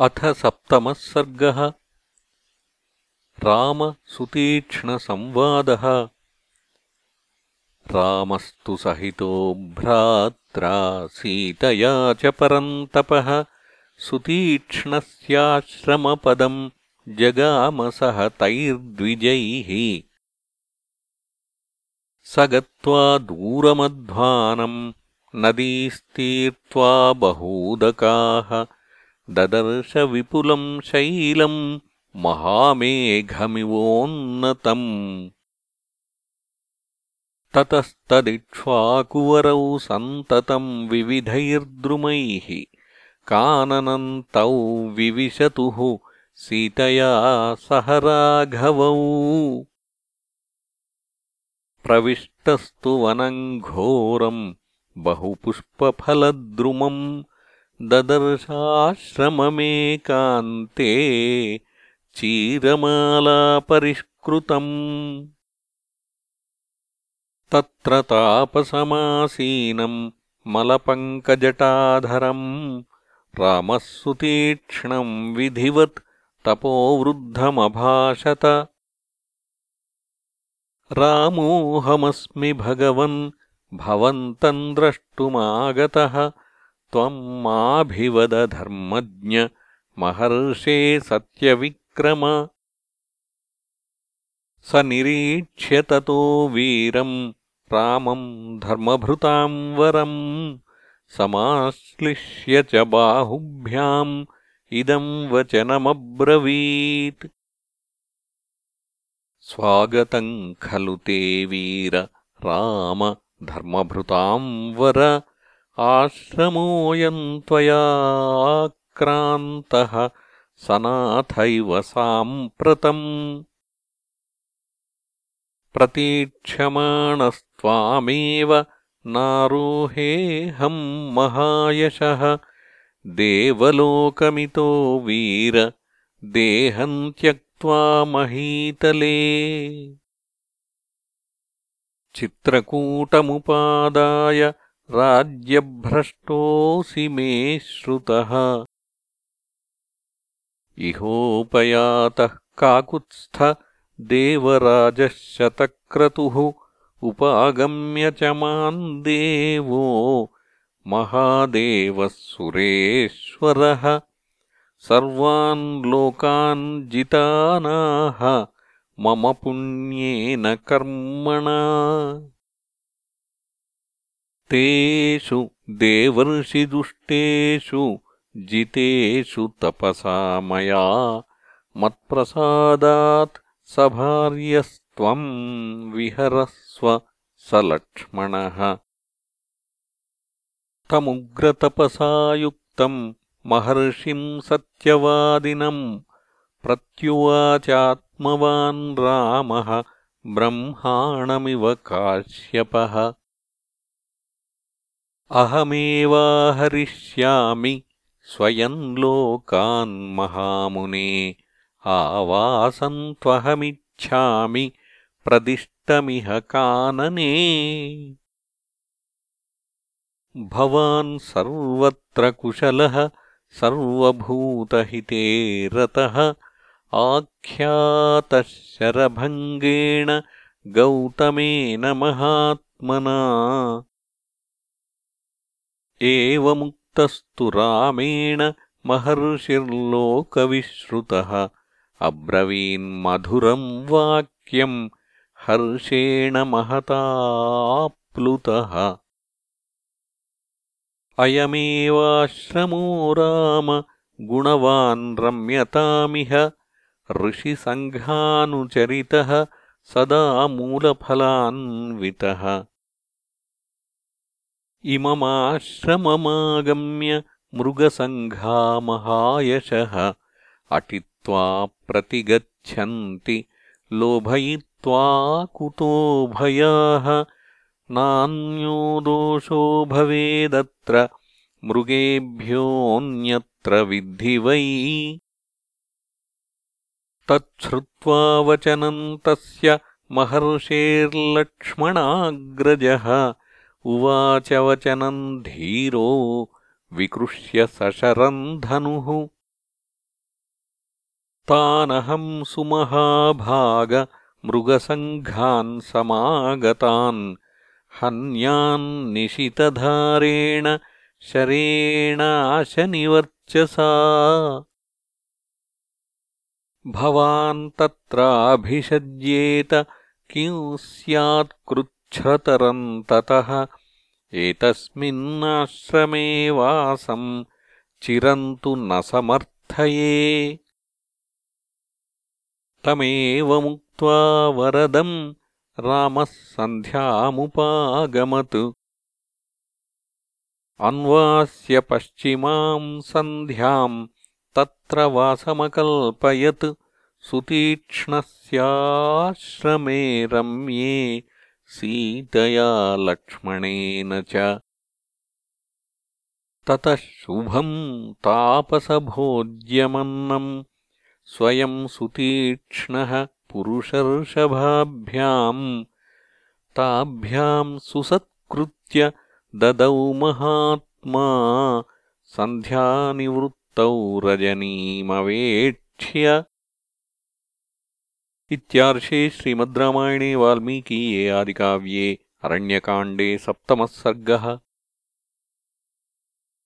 अथ सप्तमः सर्गः। रामसुतीक्ष्णसंवादः। रामस्तु सहितो भ्रात्रा सीतया च परन्तपः। सुतीक्ष्णस्याश्रमपदम् जगामसह तैर्द्विजैः। स गत्वा दूरमध्वानम् नदीस्तीर्त्वा बहूदकाः ददर्शविपुलम् शैलम् महामेघमिवोन्नतम्। ततस्तदिक्ष्वाकुवरौ सन्ततम् विविधैर्द्रुमैः काननम् तौ विविशतुः सीतया सह राघवौ। प्रविष्टस्तु वनम् घोरम् बहुपुष्पफलद्रुमम् ददर्शाश्रममेकान्ते चीरमालापरिष्कृतम्। तत्र तापसमासीनम् मलपङ्कजटाधरम्। रामः सुतीक्ष्णम् विधिवत् तपोवृद्धमभाषत। रामोऽहमस्मि भगवन् भवन्तम् द्रष्टुमागतः त्वम् माभिवदधर्मज्ञ महर्षे सत्यविक्रम। स निरीक्ष्य ततो वीरम् रामम् धर्मभृताम् वरम् समाश्लिष्य च बाहुभ्याम् इदम् वचनमब्रवीत्। स्वागतम् खलु ते वीर राम धर्मभृताम् वर आश्रमोऽयम् त्वयाक्रान्तः सनाथैव साम्प्रतम् प्रतीक्षमाणस्त्वामेव नारोहेऽहम् महायशः। देवलोकमितो वीर देहम् त्यक्त्वा महीतले। चित्रकूटमुपादाय राज्यभ्रष्टोऽसि मे श्रुतः। इहोपयातः काकुत्स्थ देवराजः शतक्रतुः उपागम्य च माम् देवो महादेवः सुरेश्वरः सर्वान् लोकान् जितानाः मम पुण्येन कर्मणा तेषु देवर्षिदुष्टेषु जितेषु तपसा मया। मत्प्रसादात् सभार्यस्त्वम् विहरस्व स लक्ष्मणः। तमुग्रतपसा युक्तम् महर्षिम् सत्यवादिनम् प्रत्युवाचात्मवान् रामः ब्रह्माणमिव काश्यपः अहमेवाहरिष्यामि स्वयम् लोकान् महामुने आवासम् त्वहमिच्छामि प्रदिष्टमिह कानने। भवान् सर्वत्र कुशलः सर्वभूतहिते रतः आख्यातः शरभङ्गेण गौतमेन महात्मना एवमुक्तस्तु रामेण महर्षिर्लोकविश्रुतः। अब्रवीन्मधुरम् वाक्यम् हर्षेण महताप्लुतः। अयमेवाश्रमो राम गुणवान् रम्यतामिह ऋषिसङ्घानुचरितः सदा मूलफलान्वितः इममाश्रममागम्य मृगसङ्घामहायशः अटित्वा प्रतिगच्छन्ति लोभयित्वा कुतो भयाः। नान्यो दोषो भवेदत्र मृगेभ्योऽन्यत्र विद्धि वै। तच्छ्रुत्वा वचनम् तस्य महर्षेर्लक्ष्मणाग्रजः उवाच वचनम् धीरो विकृष्य सशरम् धनुः तानहं सुमहाभागमृगसङ्घान् समागतान् हन्यान्निशितधारेण शरेणाशनिवर्चसा। भवान् तत्राभिषज्येत किं स्यात्कृच्छ्रतरम् ततः एतस्मिन्नाश्रमे वासम् चिरन्तु न समर्थये। तमेवमुक्त्वा वरदम् रामः सन्ध्यामुपागमत्। अन्वास्य पश्चिमाम् सन्ध्याम् तत्र वासमकल्पयत्। सुतीक्ष्णस्याश्रमे रम्ये सीतया लक्ष्मणेन च ततः शुभम् तापसभोज्यमन्नम् स्वयम् सुतीक्ष्णः पुरुषर्षभाभ्याम् ताभ्याम् सुसत्कृत्य ददौ महात्मा सन्ध्यानिवृत्तौ रजनीमवेक्ष्य इत्यार्षे श्रीमद् रामायणे वाल्मीकीये आदिकाव्ये अरण्यकाण्डे सप्तमः सर्गः